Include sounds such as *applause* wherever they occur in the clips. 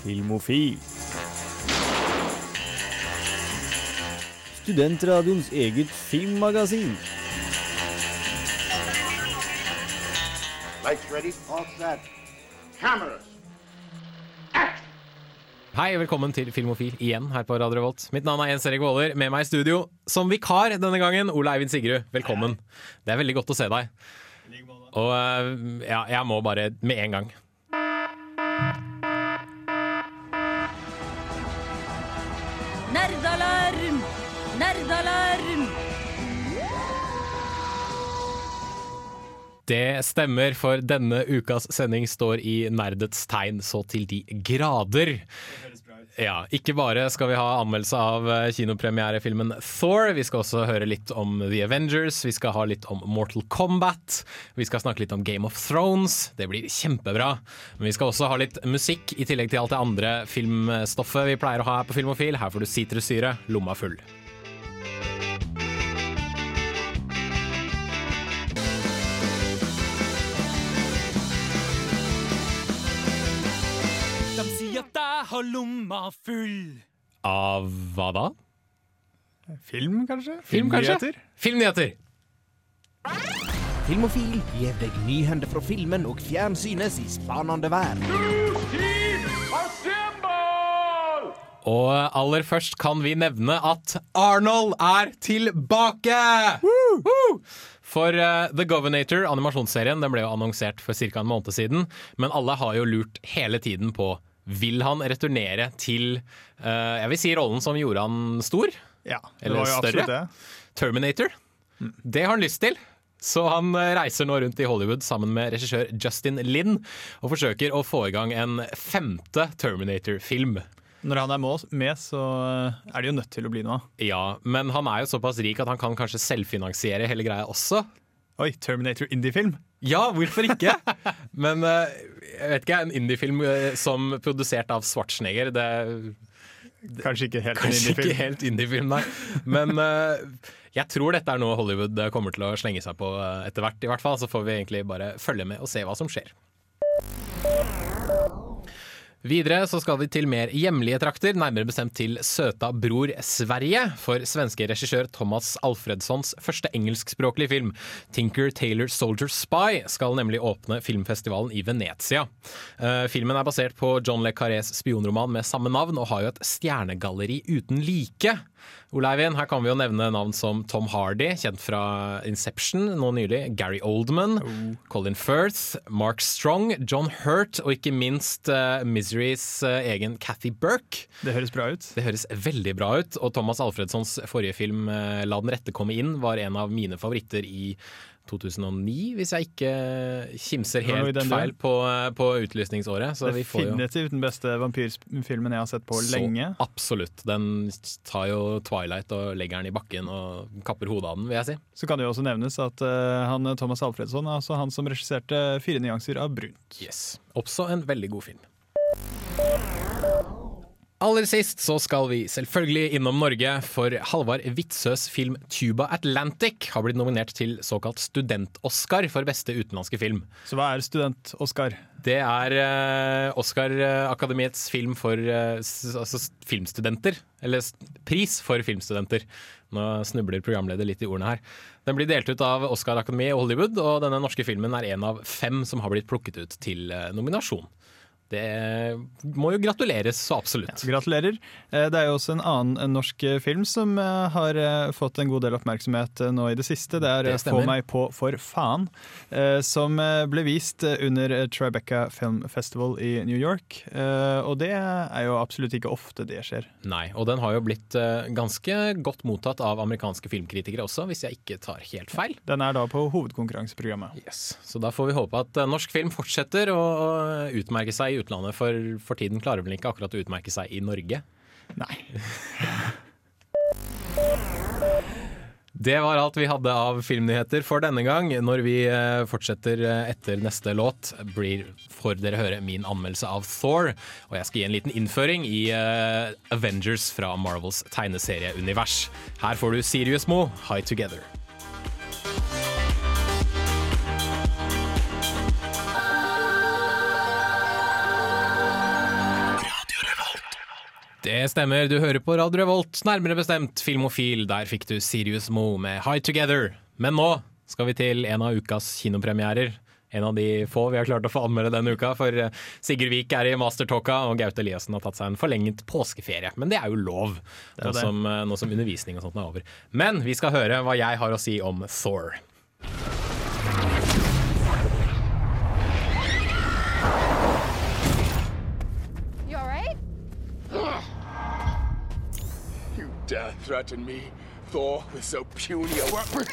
Filmofil. Studentradioens eget filmmagasin. Lights ready, all set. Cameras. Hei, velkommen til Filmofil igjen her på Radio Revolt. Mitt navn er Jens Erik Våler. Med meg i studio som vikar denne gangen, Ole Eivind Sigrud. Velkommen. Det er veldig godt å se deg. Og eh, ja, jeg må bare med en gang. Det stemmer, for denne ukas sending står i nerdets tegn så til de grader. Ja, Ikke bare skal vi ha anmeldelse av eh, kinopremierefilmen Thor, vi skal også høre litt om The Avengers, vi skal ha litt om Mortal Kombat, vi skal snakke litt om Game of Thrones. Det blir kjempebra. Men vi skal også ha litt musikk, i tillegg til alt det andre filmstoffet vi pleier å ha her på Filmofil. Her får du sitrussyre, lomma full. Har lomma full. Av hva da? Film, kanskje? Film, kanskje? Filmnyheter? Filmofil gir deg nyhender fra filmen og fjernsynets i spanende verden. Og aller først kan vi nevne at Arnold er tilbake! Woo! For uh, The Governator, animasjonsserien, den ble jo annonsert for ca. en måned siden. Men alle har jo lurt hele tiden på Vil han returnere til eh, Jeg vil si rollen som gjorde han stor? Ja, det Eller var jo større? det. Terminator. Det har han lyst til. Så han eh, reiser nå rundt i Hollywood sammen med regissør Justin Lin og forsøker å få i gang en femte Terminator-film. Når han er med, så eh, er det jo nødt til å bli noe av. Ja, men han er jo såpass rik at han kan kanskje selvfinansiere hele greia også. Oi, Terminator indie-film. Ja, hvorfor ikke? *laughs* Men eh, jeg vet ikke, en indiefilm uh, som produsert av Schwarzenegger, det det, Kanskje ikke helt en kanskje ikke indie-film. indiefilm, nei. Men eh, jeg tror dette er noe Hollywood eh, kommer til å slenge seg på eh, etter hvert, i hvert fall. Så får vi egentlig bare følge med og se hva som skjer. Videre så skal vi til mer hjemlige trakter, nærmere bestemt til søta bror Sverige. For svenske regissør Thomas Alfredssons første engelskspråklige film, 'Tinker Taylor Soldier Spy', skal nemlig åpne filmfestivalen i Venezia. Eh, filmen er basert på John Le Carrés spionroman med samme navn, og har jo et stjernegalleri uten like. Ole Eivind, her kan vi jo nevne navn som Tom Hardy, kjent fra Inception nå nylig, Gary Oldman, Colin Firth, Mark Strong, John Hurt og ikke minst uh, Miserys uh, egen Cathy Burke. Det høres bra ut. Det høres veldig bra ut, og Thomas Alfredssons forrige film, uh, 'La den rette komme inn', var en av mine favoritter i 2009, hvis jeg ikke kimser helt duren. feil på, på utlysningsåret. Så vi får jo Definitivt den beste vampyrfilmen jeg har sett på lenge. så absolutt. Den tar jo Twilight og legger den i bakken og kapper hodet av den, vil jeg si. Så kan det jo også nevnes at uh, han Thomas Alfredsson er altså han som regisserte 'Fire nyanser av brunt'. Yes. Også en veldig god film. Aller sist så skal vi selvfølgelig innom Norge, for Halvard Witzøes film 'Tuba Atlantic' har blitt nominert til såkalt student-Oscar for beste utenlandske film. Så hva er student-Oscar? Det er uh, Oscar-akademiets film for uh, altså filmstudenter. Eller pris for filmstudenter. Nå snubler programleder litt i ordene her. Den blir delt ut av Oscar-akademiet i Hollywood, og denne norske filmen er en av fem som har blitt plukket ut til eh, nominasjon. Det må jo gratuleres så absolutt. Gratulerer. Eh, Det er jo også en annen norsk eh, film som eh, har fått en god del oppmerksomhet nå i det siste. Det er Det. Få meg på for faen, som ble vist under Tribeca Film Festival i New York. Og det er jo absolutt ikke ofte det skjer. Nei, og den har jo blitt ganske godt mottatt av amerikanske filmkritikere også, hvis jeg ikke tar helt feil. Den er da på hovedkonkurranseprogrammet. Yes. Så da får vi håpe at norsk film fortsetter å utmerke seg i utlandet, for for tiden klarer vel ikke akkurat å utmerke seg i Norge. Nei. *laughs* Det var alt vi hadde av filmnyheter for denne gang. Når vi eh, fortsetter eh, etter neste låt, blir, får dere høre min anmeldelse av Thor. Og jeg skal gi en liten innføring i eh, Avengers fra Marvels tegneserieunivers. Her får du Sirius Mo, High Together. Det stemmer, du hører på Radio Revolt, nærmere bestemt Filmofil. Der fikk du Sirius Mo med High Together. Men nå skal vi til en av ukas kinopremierer. En av de få vi har klart å få anmelde denne uka, for eh, Sigurd Vik er i Mastertalka, og Gaute Eliassen har tatt seg en forlenget påskeferie. Men det er jo lov, nå som, eh, nå som undervisning og sånt er over. Men vi skal høre hva jeg har å si om Thor. You dare threaten me, Thor, with so puny a weapon?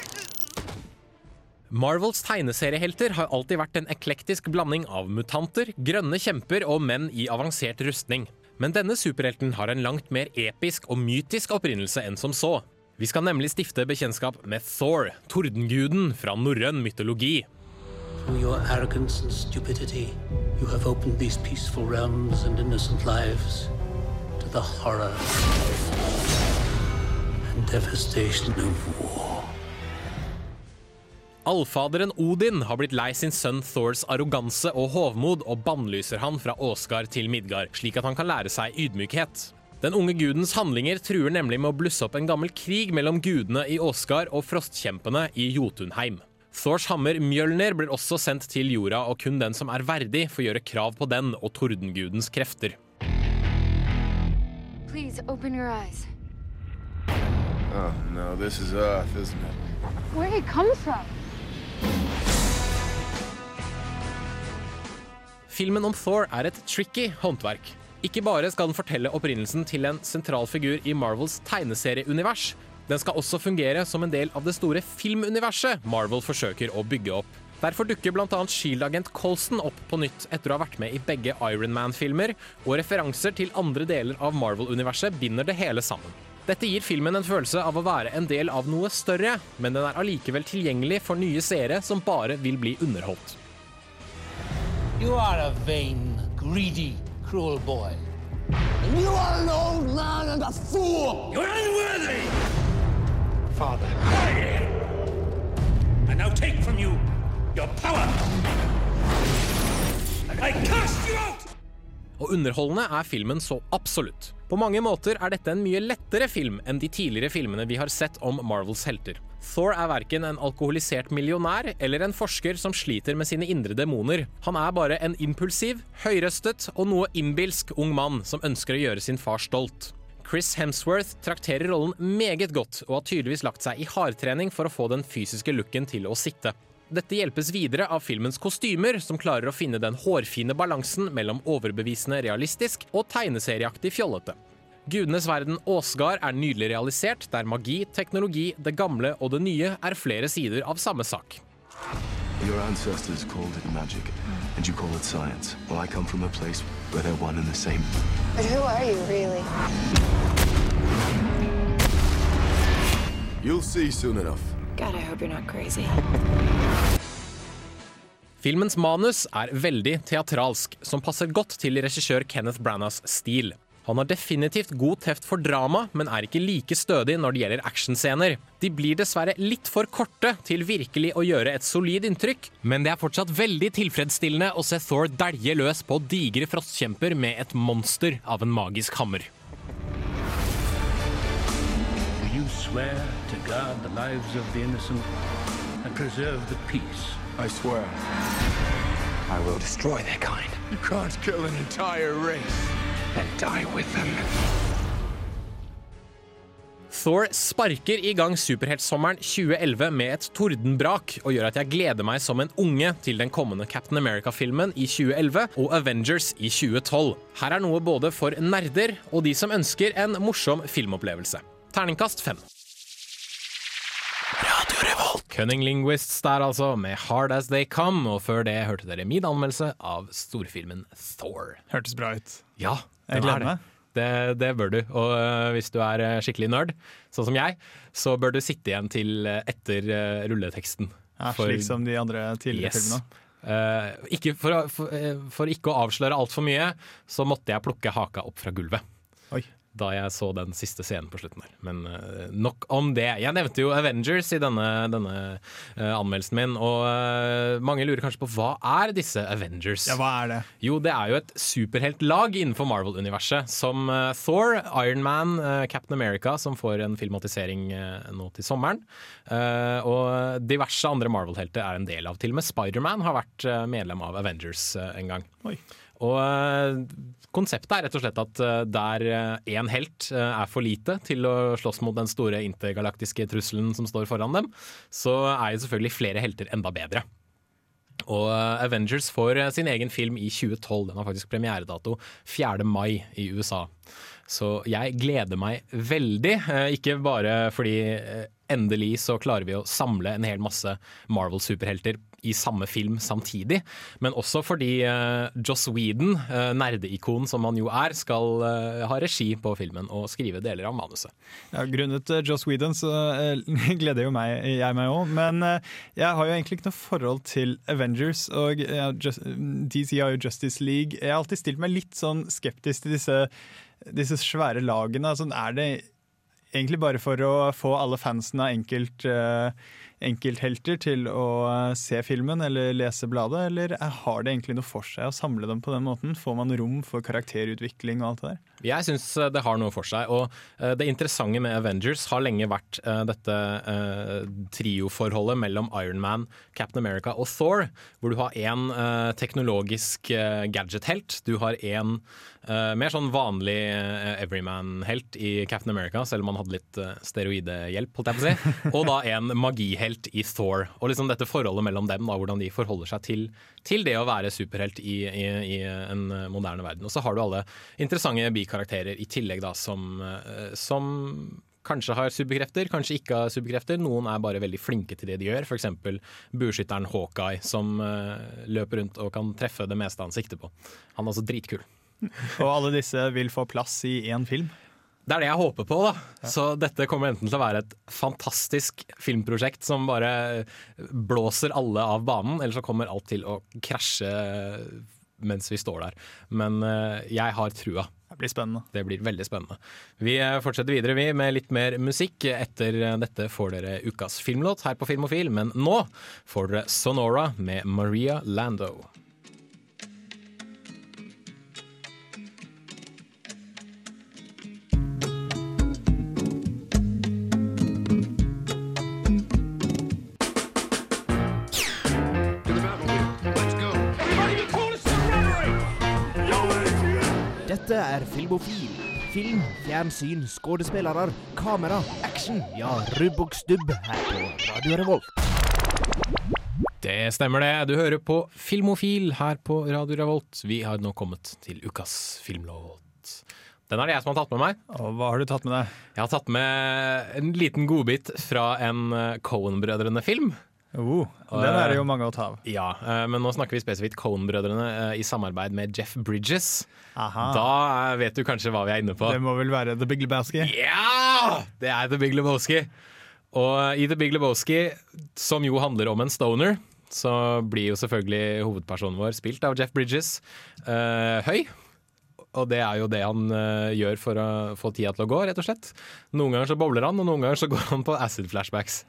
Marvels tegneseriehelter har alltid vært en eklektisk blanding av mutanter, grønne kjemper og menn i avansert rustning. Men denne superhelten har en langt mer episk og mytisk opprinnelse enn som så. Vi skal nemlig stifte bekjentskap med Thor, tordenguden fra norrøn mytologi. Through your arrogance and stupidity, you have opened these peaceful realms and innocent lives to the horror devastation of war. Allfaderen Odin har blitt lei sin sønn Thors arroganse og hovmod og bannlyser han fra Åsgard til Midgard, slik at han kan lære seg ydmykhet. Den unge gudens handlinger truer nemlig med å blusse opp en gammel krig mellom gudene i Åsgard og frostkjempene i Jotunheim. Thors hammer Mjølner blir også sendt til jorda, og kun den som er verdig, får gjøre krav på den og tordengudens krefter. Please open your eyes. Oh, no, this is Earth, isn't it? Where did it come from? Filmen om Thor er et tricky håndverk. Ikke bare skal den fortelle opprinnelsen til en sentral figur i Marvels tegneserieunivers, den skal også fungere som en del av det store filmuniverset Marvel forsøker å bygge opp. Derfor dukker bl.a. Shield-agent Colson opp på nytt etter å ha vært med i begge Iron Man-filmer, og referanser til andre deler av Marvel-universet binder det hele sammen. Dette gir filmen en følelse av å være en del av noe større, men den er allikevel tilgjengelig for nye seere som bare vil bli underholdt. You are a vain, greedy, cruel boy. You are an old man and a fool! You're unworthy! Father. I now take from you your power. I cast you out! Og underholdende er filmen så absolutt. På mange måter er dette en mye lettere film enn de tidligere filmene vi har sett om Marvels helter. Thor er verken en alkoholisert millionær eller en forsker som sliter med sine indre demoner. Han er bare en impulsiv, høyrøstet og noe innbilsk ung mann som ønsker å gjøre sin far stolt. Chris Hemsworth trakterer rollen meget godt og har tydeligvis lagt seg i hardtrening for å få den fysiske looken til å sitte. Dette hjelpes videre av filmens kostymer, som klarer å finne den hårfine balansen mellom overbevisende realistisk og tegneserieaktig fjollete. Gudenes verden Åsgard er nydelig realisert, der magi, teknologi, det gamle og det nye er flere sider av samme sak. Your ancestors called it magic, and you call it science. Well, I come from a place where they're one and the same. But who are you, really? You'll see soon enough. God, I hope you're not crazy. Filmens manus er veldig teatralsk, som passer godt til regissør Kenneth Branaghs stil. Han har definitivt god teft for drama, men er ikke like stødig når det gjelder actionscener. De blir dessverre litt for korte til virkelig å gjøre et solid inntrykk, men det er fortsatt veldig tilfredsstillende å se Thor dælje løs på digre frostkjemper med et monster av en magisk hammer. Do you swear guard the lives of the innocent and preserve the peace? I swear. I will destroy their kind You can't kill an entire race. and die with them. Thor sparker i gang superheltsommeren 2011 med et tordenbrak, og gjør at jeg gleder meg som en unge til den kommende Captain America-filmen i 2011 og Avengers i 2012. Her er noe både for nerder og de som ønsker en morsom filmopplevelse. Terningkast fem. Cunning Linguists der altså, med Hard As They Come, og før det hørte dere min anmeldelse av storfilmen Thor. Hørtes bra ut. Ja, Jeg gleder er det. meg. Det, det bør du. Og uh, hvis du er øh, skikkelig nerd, sånn som jeg, så bør du sitte igjen til øh, etter uh, rulleteksten. Ja, For- slik som de andre tidligere Yes. filmene. Uh, ikke for, for, eh, for ikke å avsløre altfor mye, så måtte jeg plukke haka opp fra gulvet. Da jeg så den siste scenen på slutten der. Men uh, nok om det. Jeg nevnte jo Avengers i denne, denne uh, anmeldelsen min, og uh, mange lurer kanskje på hva er disse Avengers? Ja, hva er det? Jo, det er jo et superheltlag innenfor Marvel-universet, som Thor, Iron Man, eh, Captain America, som får en filmatisering nå til sommeren, og diverse andre Marvel-helter er en del av. Til og med Spiderman har vært medlem av Avengers en gang. Oi. Og eh, konseptet er rett og slett at eh, der én helt eh, er for lite til å slåss mot den store intergalaktiske trusselen som står foran dem, så er jo selvfølgelig flere helter enda bedre. Og Avengers får sin egen film i 2012. Den har faktisk premieredato 4. mai i USA. Så jeg gleder meg veldig. Ikke bare fordi endelig så klarer vi å samle en hel masse Marvel-superhelter i samme film samtidig, men også fordi uh, Joss Whedon, uh, nerdeikon som han jo er, skal uh, ha regi på filmen og skrive deler av manuset. Ja, grunnet Joss Whedon så eh, *laughs* gleder jo meg, jeg meg òg. Men eh, jeg har jo egentlig ikke noe forhold til Avengers. Og just, DC har jo Justice League. Jeg har alltid stilt meg litt sånn skeptisk til disse, disse svære lagene. Sånn, er det egentlig bare for å få alle fansen av enkelt, eh, enkelthelter til å eh, se filmen eller lese bladet, eller har det egentlig noe for seg å samle dem på den måten? Får man rom for karakterutvikling og alt det der? Jeg syns det har noe for seg. Og eh, det interessante med Avengers har lenge vært eh, dette eh, trioforholdet mellom Iron Man, Captain America og Thor, hvor du har én eh, teknologisk eh, gadget-helt. Du har én eh, mer sånn vanlig uh, everyman-helt i Captain America, selv om han hadde litt uh, steroidehjelp, holdt jeg på å si. *laughs* Og da en magihelt i Thor. Og liksom dette forholdet mellom dem, da, hvordan de forholder seg til, til det å være superhelt i, i, i en moderne verden. Og så har du alle interessante bikarakterer i tillegg, da, som, som kanskje har superkrefter, kanskje ikke har superkrefter. Noen er bare veldig flinke til det de gjør. F.eks. bueskytteren Hawkeye, som løper rundt og kan treffe det meste han sikter på. Han er altså dritkul. *laughs* Og alle disse vil få plass i én film? Det er det jeg håper på. da. Så dette kommer enten til å være et fantastisk filmprosjekt som bare blåser alle av banen, eller så kommer alt til å krasje mens vi står der. Men eh, jeg har trua. Det blir spennende. Det blir veldig spennende. Vi eh, fortsetter videre vi med litt mer musikk. Etter eh, dette får dere ukas filmlåt her på Filmofil, men nå får dere Sonora med Maria Lando. Dette er Filmofil. Film, fjernsyn, skuespillere, kamera, action. Ja, rubb og stubb her på Radio Revolt. Det stemmer det. Du hører på Filmofil her på Radio Revolt. Vi har nå kommet til ukas filmlåt. Den er det jeg som har tatt med meg. Og hva har du tatt med deg? Jeg har tatt med en liten godbit fra en eh, Cohen-brødrene-film. Oh, den er det jo mange å ta av. Ja, eh, men nå snakker vi spesifikt Cohen-brødrene eh, i samarbeid med Jeff Bridges. Aha. Da eh, vet du kanskje hva vi er inne på. Det må vel være The Big Lebowski? Ja! Det er The Big Lebowski. Og i The Big Lebowski, som jo handler om en stoner, så blir jo selvfølgelig hovedpersonen vår spilt av Jeff Bridges uh, høy. Og det er jo det han uh, gjør for å få tida til å gå, rett og slett. Noen ganger så bobler han, og noen ganger så går han på acid flashbacks.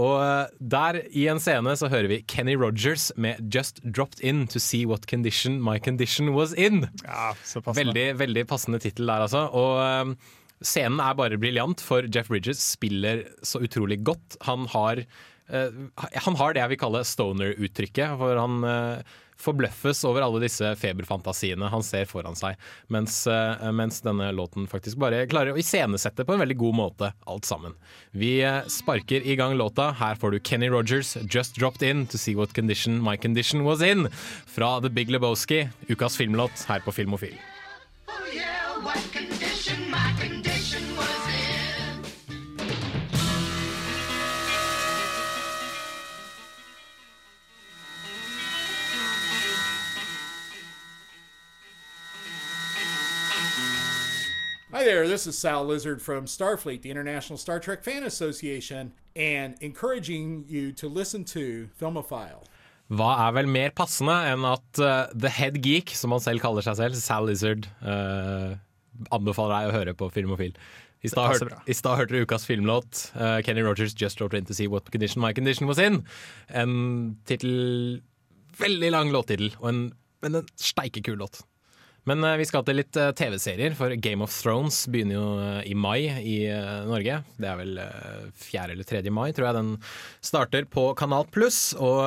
Og eh, der i en scene så hører vi Kenny Rogers med 'Just dropped in to see what condition my condition was in'. Ja, så passende. Veldig, veldig passende tittel der, altså. Og eh, scenen er bare briljant, for Jeff Bridges spiller så utrolig godt. Han har, uh, han har det jeg vil kalle stoner-uttrykket, for han eh, forbløffes over alle disse feberfantasiene han ser foran seg, mens, eh, mens denne låten faktisk bare klarer å iscenesette på en veldig god måte alt sammen. Vi eh, sparker i gang låta. Her får du Kenny Rogers, 'Just Dropped In to See What Condition My Condition Was In', fra The Big Lebowski, ukas filmlåt her på Filmofil. Hi there, this is Sal Lizard from Starfleet, the International Star Trek Fan Association, and encouraging you to listen to Filmophile. Hva er vel mer passende enn at uh, The Head Geek, som han selv kaller seg selv, Sal Lizard, uh, anbefaler deg å høre på Filmofil. I stad hørte, du ukas filmlåt. Uh, Kenny Rogers' 'Just Wrote In To See What Condition My Condition Was In'. En tittel Veldig lang låttittel, men en steikekul låt. Men eh, vi skal til litt eh, TV-serier, for Game of Thrones begynner jo eh, i mai i Norge. Det er vel uh, 4. eller 3. mai, tror jeg den starter på Kanal Pluss. Og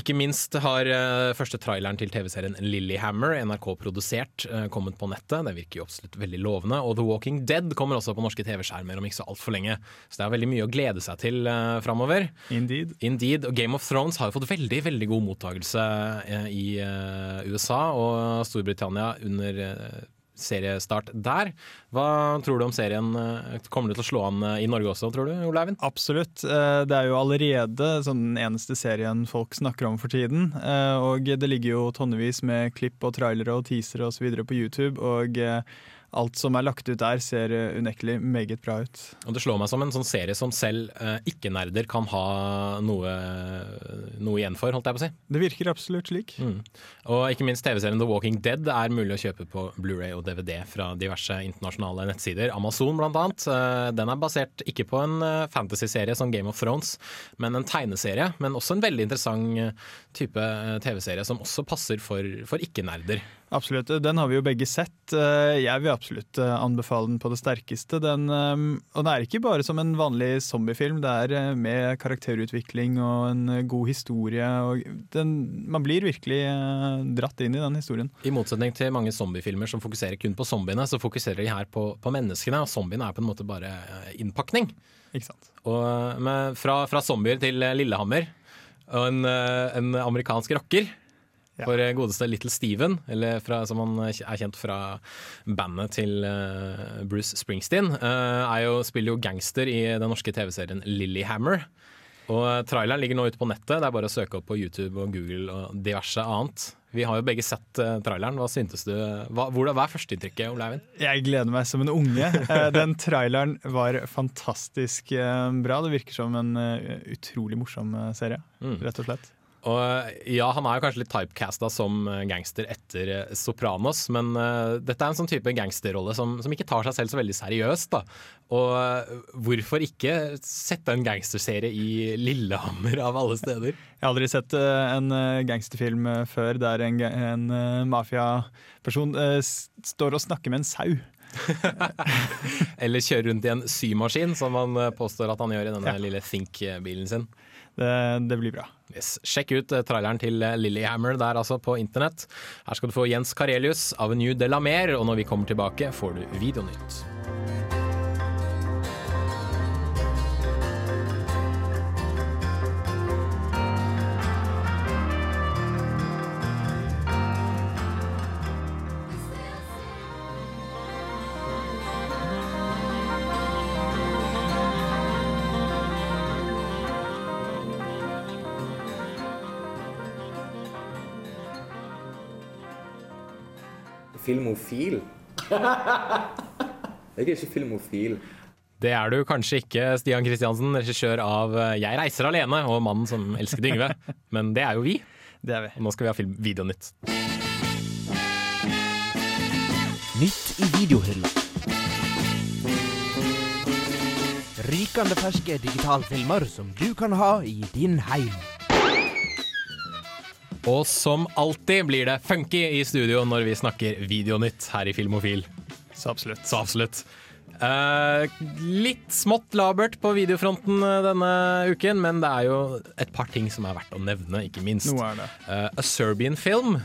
ikke minst har uh, første traileren til TV-serien Lillyhammer, NRK-produsert, uh, kommet på nettet. Det virker jo absolutt veldig lovende. Og The Walking Dead kommer også på norske TV-skjermer om ikke så altfor lenge. Så det er veldig mye å glede seg til uh, framover. Indeed. Indeed. Og Game of Thrones har jo fått veldig veldig god mottagelse uh, i eh, USA og Storbritannia under eh, seriestart der. Hva tror du om serien? eh, Kommer det til å slå an eh, i Norge også, tror du, Ole Eivind? Absolutt. Eh, Det er jo allerede sånn den eneste serien folk snakker om for tiden. Og det ligger jo tonnevis med klipp og trailere og teasere osv. på YouTube. Og alt som er lagt ut der, ser eh, unektelig meget bra ut. Og Det slår meg som en sånn serie som selv eh, ikke-nerder kan ha noe, noe igjen for, holdt jeg på å si. Det virker absolutt slik. Mm. Og ikke minst TV-serien The Walking Dead er mulig å kjøpe på Blu-ray og DVD fra diverse internasjonale nettsider. Amazon annet. Eh, Den er basert ikke på en eh, fantasy-serie som Game of Thrones, men en tegneserie. Men også en veldig interessant eh, type TV-serie som også passer for, for ikke-nerder. Absolutt. Den har vi jo begge sett. Eh, Jeg vil absolutt eh, anbefale den på det sterkeste. Den, eh, og den er ikke bare som en vanlig zombiefilm, det er med karakterutvikling og en god historie. Og den, man blir virkelig dratt inn i den historien. I motsetning til mange zombiefilmer som fokuserer kun på zombiene, så fokuserer de her på, på menneskene, og zombiene er på en måte bare innpakning. Ikke sant? Og med, fra, fra zombier til eh, Lillehammer, og en, en amerikansk rocker. Ja. For eh, godeste Little Steven, eller fra, som han er kjent fra bandet til eh, Bruce Springsteen, eh, er jo, spiller jo gangster i den norske TV-serien Lillyhammer. Og eh, traileren ligger nå ute på nettet. Det er bare å søke opp på YouTube og Google og diverse annet. Vi har jo begge sett eh, traileren. Hva syntes du? Hva, hvordan, hva er førsteinntrykket, Ole Eivind? Jeg gleder meg som en unge. *laughs* Eh, Den traileren var fantastisk eh, bra. Det virker som en eh, utrolig morsom eh, serie, Mm. rett og slett. Og ja, han er jo kanskje litt typecasta som eh, gangster etter eh, Sopranos, men uh, dette er en sånn type gangsterrolle som, som ikke tar seg selv så veldig seriøst. da. Og uh, hvorfor ikke sette en gangsterserie i Lillehammer, av alle steder? *laughs* Jeg har aldri sett uh, en eh, gangsterfilm eh, før der en, en eh, mafiaperson eh, står og snakker med en sau. *laughs* Eller kjøre rundt i en symaskin, som han eh, påstår at han gjør i denne Ja. lille Think-bilen sin. Det, det blir bra. Yes. Sjekk ut eh, traileren til Lillyhammer Lillehammer der altså på internett. Her skal du få Jens Karelius, Avenue de la Mer, og når vi kommer tilbake, får du Videonytt. Filmofil? Jeg er ikke filmofil. Det er du kanskje ikke, Stian Kristiansen, regissør av eh, 'Jeg reiser alene' og 'Mannen som elsket Yngve'. Men det er jo vi. Det er vi. Og nå skal vi ha film Videonytt. Nytt i videohylla. Rykende ferske digitalfilmer som du kan ha i din heim. Og som alltid blir det funky i studio når vi snakker Videonytt her i Filmofil. Så absolutt. Så absolutt. Uh, litt smått labert på videofronten eh, denne uken, men det er jo et par ting som er verdt å nevne, ikke minst. Eh, A Serbian Film.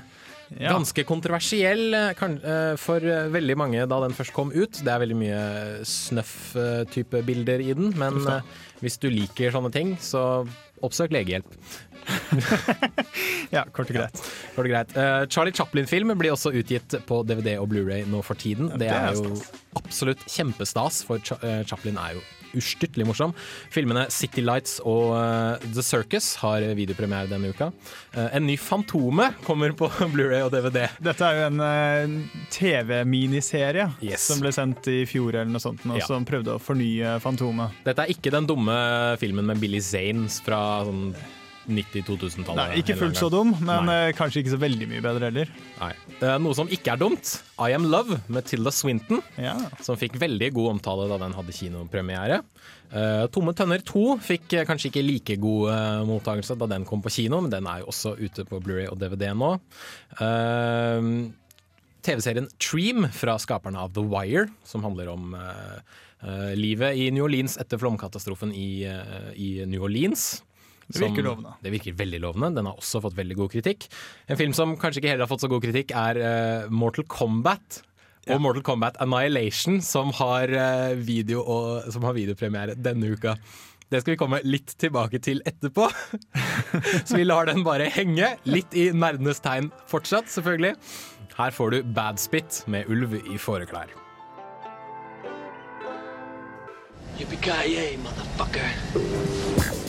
Ja. Ganske kontroversiell eh, eh, for eh, veldig mange da den først kom ut. Det er veldig mye snøff-type bilder i den, men hvis du liker sånne ting, så oppsøk legehjelp. *laughs* Ja, kort og greit. Var det greit. Uh, Charlie Chaplin-film blir også utgitt på DVD og Blu-ray nå for tiden. Det er jo absolutt kjempestas, for eh, Chaplin er jo ustyrtelig morsom. Filmene City Lights og uh, The Circus har videopremiere denne uka. Uh, en ny Fantome kommer på *laughs* Blu-ray og DVD. Dette er jo en uh, TV-miniserie Yes. som ble sendt i fjor, eller noe sånt, og Ja. som prøvde å fornye Fantomet. Dette er ikke den dumme filmen med Billy Zanes fra sånn 90-2000-tallet. Nei, ikke fullt så dum, men Nei. eh, kanskje ikke så veldig mye bedre heller. Nei. Noe som ikke er dumt, I Am Love med Tilda Swinton, Ja. som fikk veldig god omtale da den hadde kinopremiere. Eh, Tomme tønner 2 fikk eh, kanskje ikke like god mottakelse da den kom på kino, men den er jo også ute på Blu-ray og DVD nå. TV-serien Tream fra skaperne av The Wire, som handler om livet i New Orleans etter flomkatastrofen i, i New Orleans. Det virker Som- lovende. Det virker veldig lovende. Den har også fått veldig god kritikk. En film som kanskje ikke heller har fått så god kritikk, er uh, Mortal Kombat. Og Mortal Kombat Annihilation, som har, uh, video og, som har videopremiere denne uka. Det skal vi komme litt tilbake til etterpå. *laughs* Så vi lar den bare henge. Litt i nerdenes tegn fortsatt, selvfølgelig. Her får du Bad Spit med ulv i fåreklær. Yippee-ki-yay, motherfucker.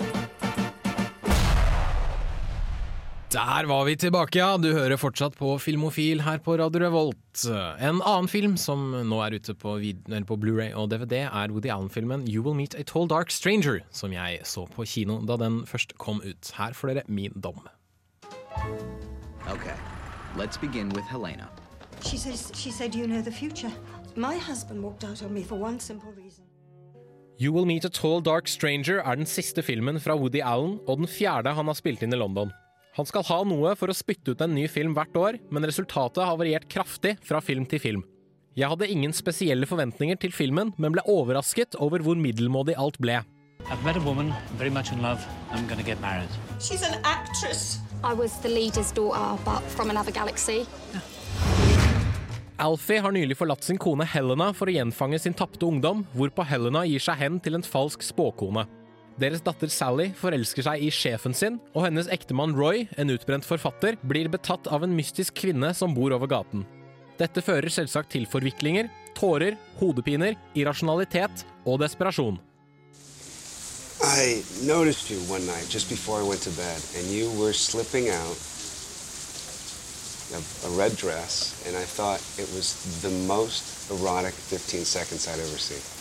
Der var vi tilbake, ja. Du hører fortsatt på Filmofil her på Radio Revolt. En annen film som nå er ute på, på Blu-ray og DVD, er Woody Allen-filmen You Will Meet a Tall Dark Stranger, som jeg så på kino da den først kom ut. Her får dere min dom. Okay, let's begin with Helena. She says she said you know the future. My husband walked out on me for one simple reason. You Will Meet a Tall Dark Stranger er den siste filmen fra Woody Allen, og den fjerde han har spilt inn i London. Han skal ha noe for å spytte ut en ny film hvert år, men resultatet har variert kraftig fra film til film. Jeg hadde ingen spesielle forventninger til filmen, men ble overrasket over hvor middelmådig alt ble. I've met a woman, very much in love. I'm gonna get married. She's an actress. I was the leader's daughter, but from another galaxy. Alfie har nylig forlatt sin kone Helena for å gjenfange sin tapte ungdom, hvorpå Helena gir seg hen til en falsk spåkone. Deres datter Sally forelsker seg i sjefen sin, og hennes ektemann Roy, en utbrent forfatter, blir betatt av en mystisk kvinne som bor over gaten. Dette fører selvsagt til forviklinger, tårer, hodepiner, irrasjonalitet og desperasjon. I noticed you one night just before I went to bed, and you were slipping out a, red dress, and I thought it was the most erotic 15 seconds I'd ever seen.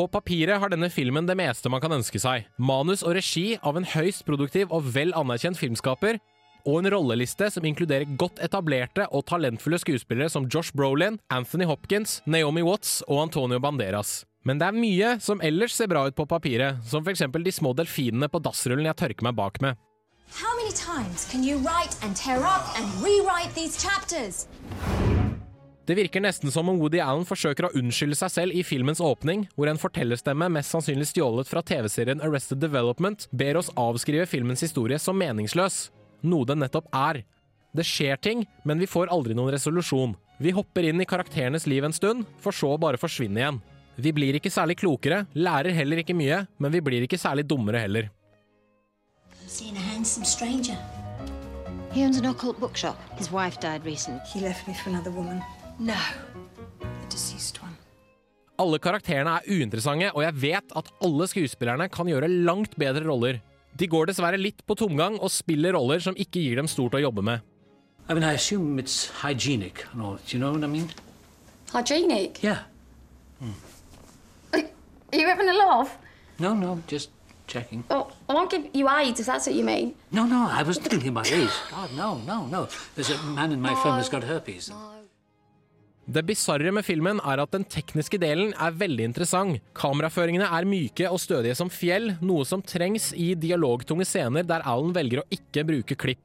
På papiret har denne filmen det meste man kan ønske seg. Manus og regi av en høyst produktiv og vel anerkjent filmskaper, og en rolleliste som inkluderer godt etablerte og talentfulle skuespillere som Josh Brolin, Anthony Hopkins, Naomi Watts og Antonio Banderas. Men det er mye som ellers ser bra ut på papiret, som f.eks. de små delfinene på dassrullen jeg tørker meg bak med. How many times can you write and tear up and rewrite these chapters? Det virker nesten som om Woody Allen forsøker å unnskylde seg selv i filmens åpning, hvor en fortellerstemme mest sannsynlig stjålet fra TV-serien Arrested Development ber oss avskrive filmens historie som meningsløs. Noe den nettopp er. Det skjer ting, men vi får aldri noen resolusjon. Vi hopper inn i karakterenes liv en stund, for så å bare forsvinne igjen. Vi blir ikke særlig klokere, lærer heller ikke mye, men vi blir ikke særlig dummere heller. He owns an occult bookshop. His wife died recently. He left me for another woman. No. The deceased. Alle karakterene er uinteressante, og jeg vet at alle skuespillerne kan gjøre langt bedre roller. De går dessverre litt på tomgang og spiller roller som ikke gir dem stort å jobbe med. I mean, I assume it's hygienic and all. Do you know what I mean? Hygienic? Yeah. *laughs* Are you having a laugh? No, no, just checking. Oh, I won't give you AIDS if that's what you mean. No, no, I was thinking about AIDS. God, no, no, no. There's a man in my film who's got herpes. Det bisarre med filmen er at den tekniske delen er veldig interessant. Kameraføringene er myke og stødige som fjell, noe som trengs i dialogtunge scener der Alan velger å ikke bruke klipp.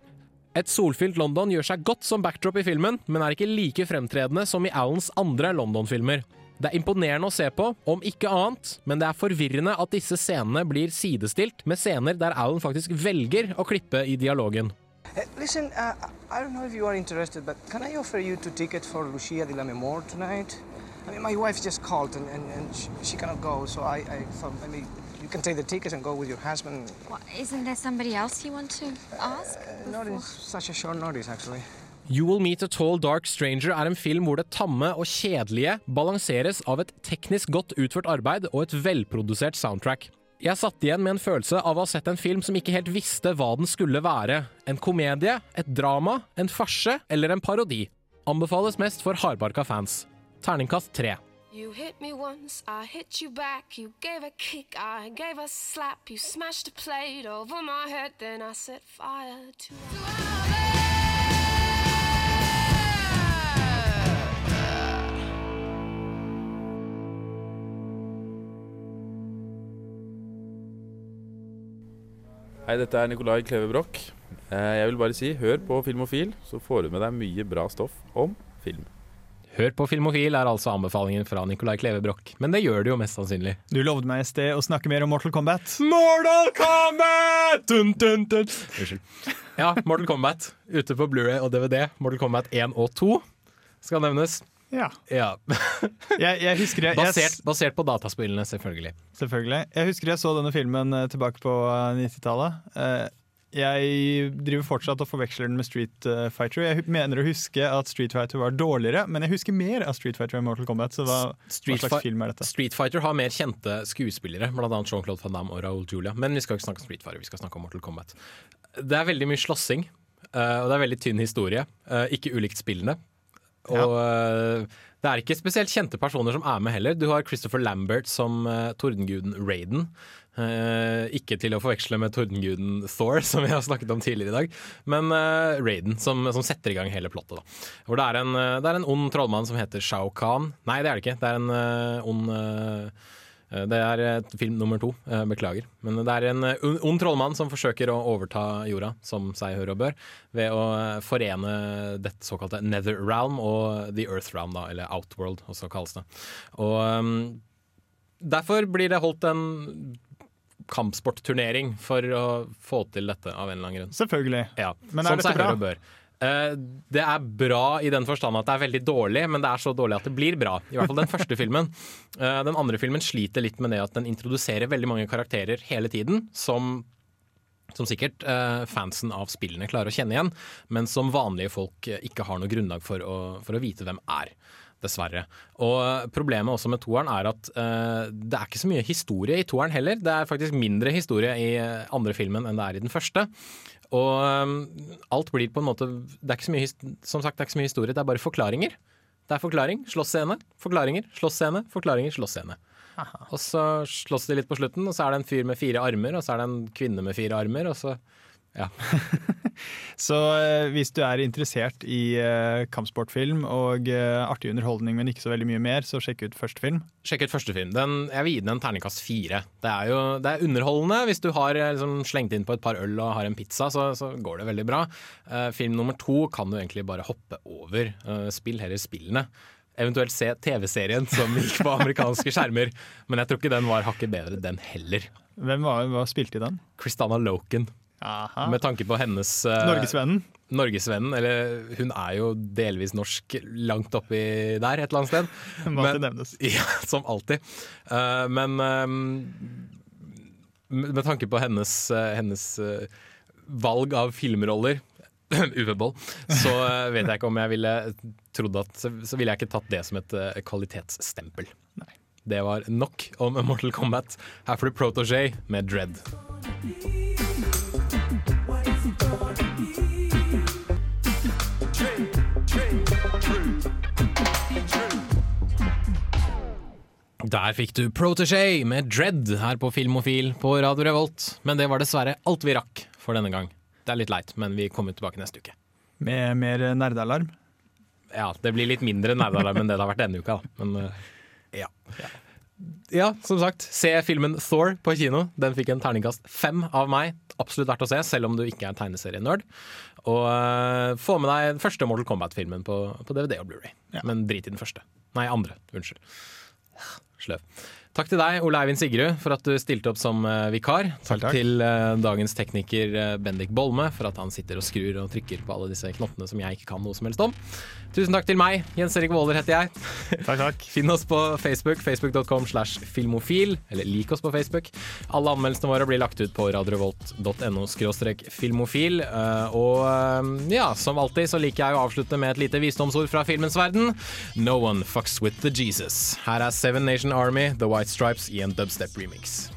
Et solfylt London gjør seg godt som backdrop i filmen, men er ikke like fremtredende som i Alans andre London-filmer. Det er imponerende å se på, om ikke annet, men det er forvirrende at disse scenene blir sidestilt med scener der Alan faktisk velger å klippe i dialogen. Uh, listen, uh, I don't know if you are interested, but can I offer you two tickets for Lucia de la tonight? I mean, my wife just called and, and, and she, she cannot go, so I, I thought maybe you can take the tickets and go with your husband. What, isn't there somebody else you want to ask? Uh, not in such a short notice, actually. You Will Meet a Tall Dark Stranger er en film hvor det tamme og kjedelige balanseres av et teknisk godt utført arbeid og et velprodusert soundtrack. Jeg satt igjen med en følelse av å ha sett en film som ikke helt visste hva den skulle være. En komedie, et drama, en farse eller en parodi. Anbefales mest for hardbarka fans. Terningkast tre. You hit me once, I hit you back. You gave a kick, I gave a slap. You smashed a plate over my head, then I set fire to. Hei, dette er Nicolai Kleve Broch. Eh, Jeg vil bare si hør på Filmofil, så får du med deg mye bra stoff om film. Hør på Filmofil er altså anbefalingen fra Nicolai Kleve Broch, men det gjør det jo mest sannsynlig. Du lovde meg i sted å snakke mer om Mortal Kombat. Mortal Kombat! Dun, dun, dun. Unnskyld. Ja, Mortal Kombat ute på Blu-ray og DVD. Mortal Kombat 1 og 2 skal nevnes. Ja. Ja. *laughs* Jeg, jeg husker jeg, jeg, Basert, basert på dataspillene, selvfølgelig. Selvfølgelig. Jeg husker jeg så denne filmen eh, tilbake på eh, 90-tallet. Eh, Jeg driver fortsatt og forveksler den med Street eh, Fighter. Jeg mener å huske at Street Fighter var dårligere, men jeg husker mer av Street Fighter enn Mortal Kombat. Så hva, hva slags film er dette? Street Fighter har mer kjente skuespillere, bl.a. Jean-Claude Van Damme og Raoul Julia. Men vi skal ikke snakke om Street Fighter, vi skal snakke om Mortal Kombat. Det er veldig mye slåssing, Uh, og det er veldig tynn historie. Uh, Ikke ulikt spillene. Og ja. det er ikke spesielt kjente personer som er med heller. Du har Christopher Lambert som eh, tordenguden Raiden. Eh, ikke til å forveksle med tordenguden Thor, *laughs* som vi har snakket om tidligere i dag, men eh, Raiden, som, som setter i gang hele plottet. Da. Hvor det er, en, eh, det er en ond trollmann som heter Shao Kahn. Nei, det er det ikke. Det er en eh, ond eh, eh, det er eh, film nummer to. eh, Beklager. Men det er en eh, ond trollmann som forsøker å overta jorda, som seg hør og bør, ved å eh, forene dette såkalte Nether Realm og The Earth Realm, da, eller Outworld, også kalles det. Og um, derfor blir det holdt en kampsportturnering for å få til dette, av en eller annen grunn. Selvfølgelig. Ja, Men er som dette bra? Eh, det er bra i den forstand at det er veldig dårlig, men det er så dårlig at det blir bra. I hvert fall den første filmen. Eh, den andre filmen sliter litt med det at den introduserer veldig mange karakterer hele tiden, som som sikkert eh, fansen av spillene klarer å kjenne igjen, men som vanlige folk ikke har noe grunnlag for å, for å vite hvem er. Dessverre. Og Problemet også med toeren er at eh, det er ikke så mye historie i toeren heller. Det er faktisk mindre historie i andre filmen enn det er i den første. Og um, alt blir på en måte det er ikke så mye, Som sagt, det er ikke så mye historie, det er bare forklaringer. Det er forklaring, slåssscene, forklaringer, slåssscene, forklaringer, slåssscene. Og så slåss de litt på slutten, og så er det en fyr med fire armer, og så er det en kvinne med fire armer, og så ja. *laughs* Så eh, hvis du er interessert i eh, kampsportfilm og eh, artig underholdning, men ikke så veldig mye mer, så sjekk ut første film. Sjekk ut første film. Den, jeg vil gi den en terningkast fire. Det er jo det er underholdende. Hvis du har liksom, slengt inn på et par øl og har en pizza, så, så går det veldig bra. Uh, film nummer to kan du egentlig bare hoppe over. Uh, spill heller spillene. Eventuelt se TV-serien som gikk på amerikanske skjermer. Men jeg tror ikke den var hakket bedre, den heller. Hvem var, var spilte i den? Kristana Loken. Aha. Med tanke på hennes uh, Norgesvennen. Norgesvennen, eller hun er jo delvis norsk langt oppi der et eller annet sted. *laughs* Alltid nevnes. *laughs* Ja, som alltid. Uh, men um, med tanke på hennes, uh, hennes valg av filmroller *clears throat* Uwe Boll, så vet jeg ikke om jeg ville trodd at Så, ville jeg ikke tatt det som et kvalitetsstempel. kvalitetsstempel. Det var nok om Mortal Kombat. Her får du Protégé med Dread. Der fikk du Protégé med Dread her på Filmofil på Radio Revolt. Men det var dessverre alt vi rakk for denne gang. Det er litt leit, men vi kommer tilbake neste uke. Med mer nerdealarm. Ja, det blir litt mindre nerdealarm enn det det har vært denne uka, da. Men uh, ja. Ja, som sagt, se filmen Thor på kino. Den fikk en terningkast fem av meg. Absolutt verdt å se, selv om du ikke er tegneserienerd. Og uh, få med deg den første Mortal Kombat-filmen på, på DVD og Blu-ray. Men drit i den første. Nei, andre. Unnskyld. Schlaf. Takk til deg, Ole Eivind Sigrud, for at du stilte opp som eh, vikar. Takk, takk. til uh, dagens tekniker eh, Bendik Bolme for at han sitter og skrur og trykker på alle disse knottene som jeg ikke kan noe som helst om. Tusen takk til meg. Jens Erik Våler heter jeg. Takk, takk. *laughs* Finn oss på Facebook, facebook.com slash filmofil, eller lik oss på Facebook. Alle anmeldelsene våre blir lagt ut på radiorevolt.no skråstrek filmofil. Uh, Og uh, ja, som alltid så liker jeg å avslutte med et lite visdomsord fra filmens verden. No one fucks with the Jesus. Her er Seven Nation Army, The White Stripes i en dubstep remix.